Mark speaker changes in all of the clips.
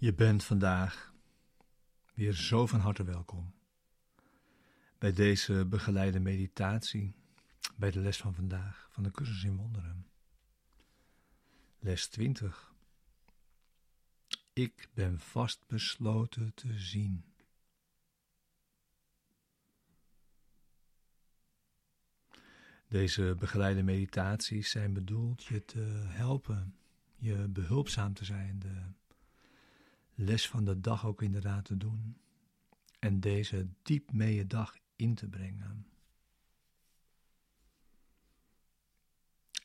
Speaker 1: Je bent vandaag weer zo van harte welkom bij deze begeleide meditatie, bij de les van vandaag van de cursus in wonderen. Les 20. Ik ben vastbesloten te zien. Deze begeleide meditaties zijn bedoeld je te helpen, je behulpzaam te zijn, de les van de dag ook inderdaad te doen en deze diep mee je dag in te brengen.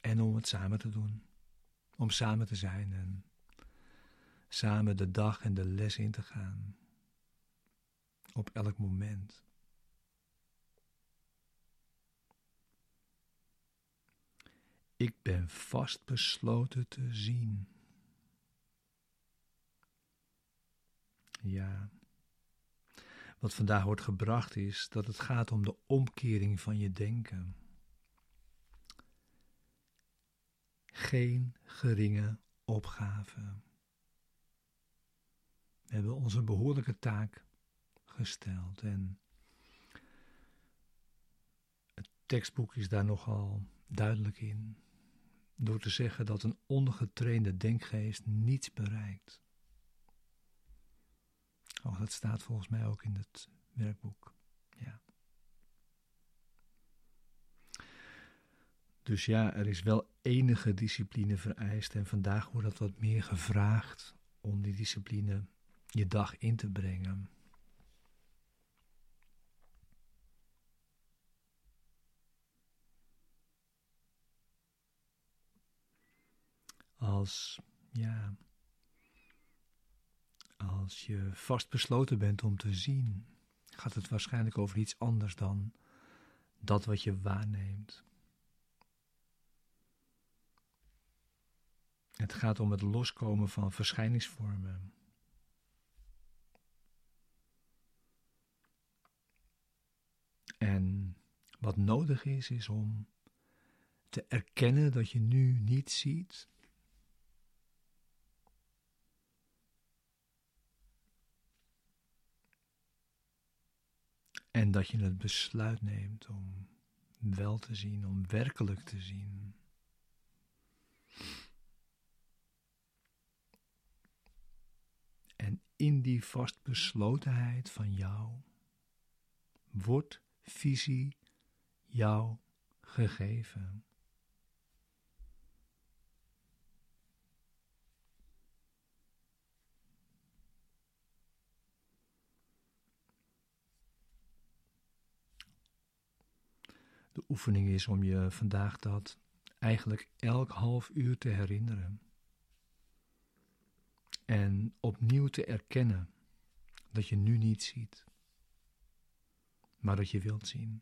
Speaker 1: En om het samen te doen, om samen te zijn en samen de dag en de les in te gaan, op elk moment. Ik ben vast besloten te zien. Ja. Wat vandaag wordt gebracht is dat het gaat om de omkering van je denken. Geen geringe opgave. We hebben onze behoorlijke taak gesteld en het tekstboek is daar nogal duidelijk in door te zeggen dat een ongetrainde denkgeest niets bereikt. Oh, dat staat volgens mij ook in het werkboek. Ja. Dus ja, er is wel enige discipline vereist en vandaag wordt dat wat meer gevraagd om die discipline je dag in te brengen. Als, ja, als je vastbesloten bent om te zien, gaat het waarschijnlijk over iets anders dan dat wat je waarneemt. Het gaat om het loskomen van verschijningsvormen. En wat nodig is, is om te erkennen dat je nu niet ziet En dat je het besluit neemt om wel te zien, om werkelijk te zien. En in die vastbeslotenheid van jou wordt visie jou gegeven. De oefening is om je vandaag dat eigenlijk elk half uur te herinneren. En opnieuw te erkennen dat je nu niet ziet, maar dat je wilt zien.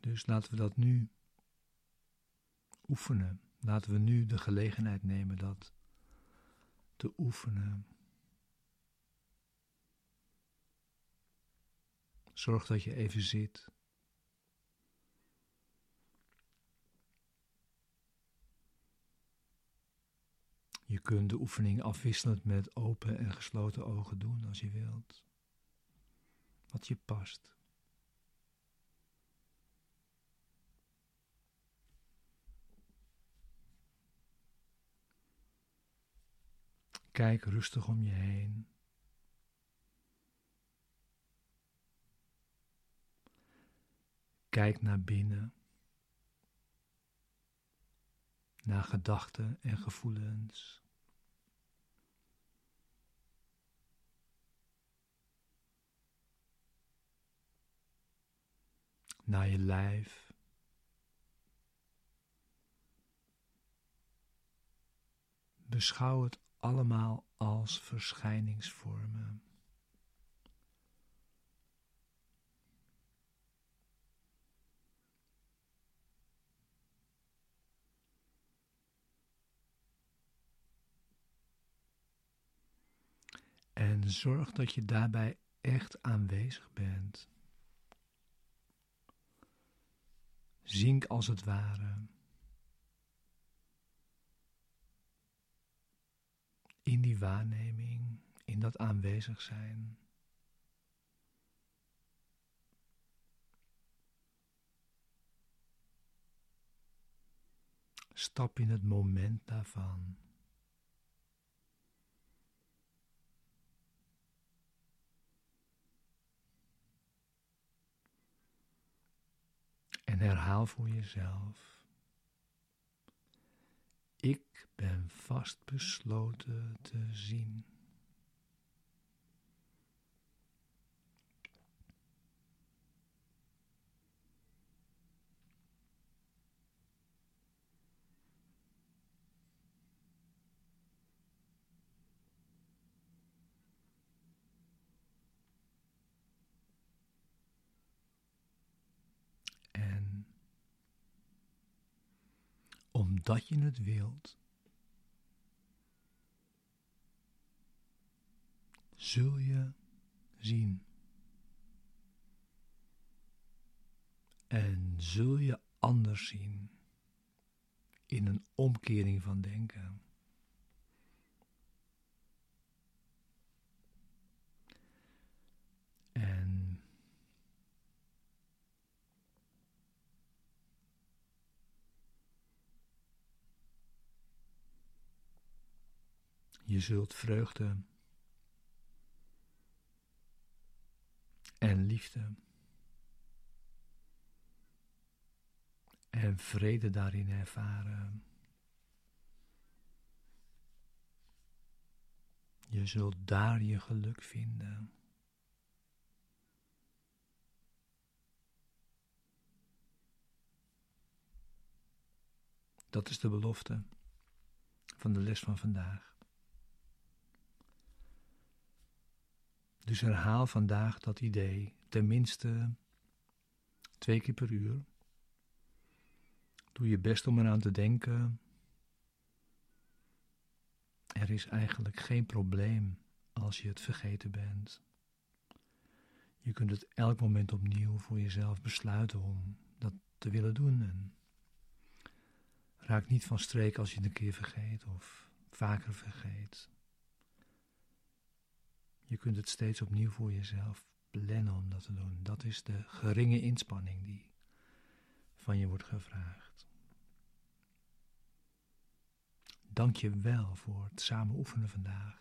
Speaker 1: Dus laten we dat nu oefenen. Laten we nu de gelegenheid nemen dat te oefenen. Zorg dat je even zit. Je kunt de oefening afwisselend met open en gesloten ogen doen als je wilt. Wat je past. Kijk rustig om je heen. Kijk naar binnen, naar gedachten en gevoelens. Naar je lijf. Beschouw het allemaal als verschijningsvormen. En zorg dat je daarbij echt aanwezig bent. Zink als het ware in die waarneming, in dat aanwezig zijn. Stap in het moment daarvan. Herhaal voor jezelf. Ik ben vastbesloten te zien. Omdat je het wilt, zul je zien. En zul je anders zien in een omkering van denken. Je zult vreugde en liefde en vrede daarin ervaren. Je zult daar je geluk vinden. Dat is de belofte van de les van vandaag. Dus herhaal vandaag dat idee tenminste twee keer per uur. Doe je best om eraan te denken. Er is eigenlijk geen probleem als je het vergeten bent. Je kunt het elk moment opnieuw voor jezelf besluiten om dat te willen doen. En raak niet van streek als je het een keer vergeet of vaker vergeet. Je kunt het steeds opnieuw voor jezelf plannen om dat te doen. Dat is de geringe inspanning die van je wordt gevraagd. Dank je wel voor het samen oefenen vandaag.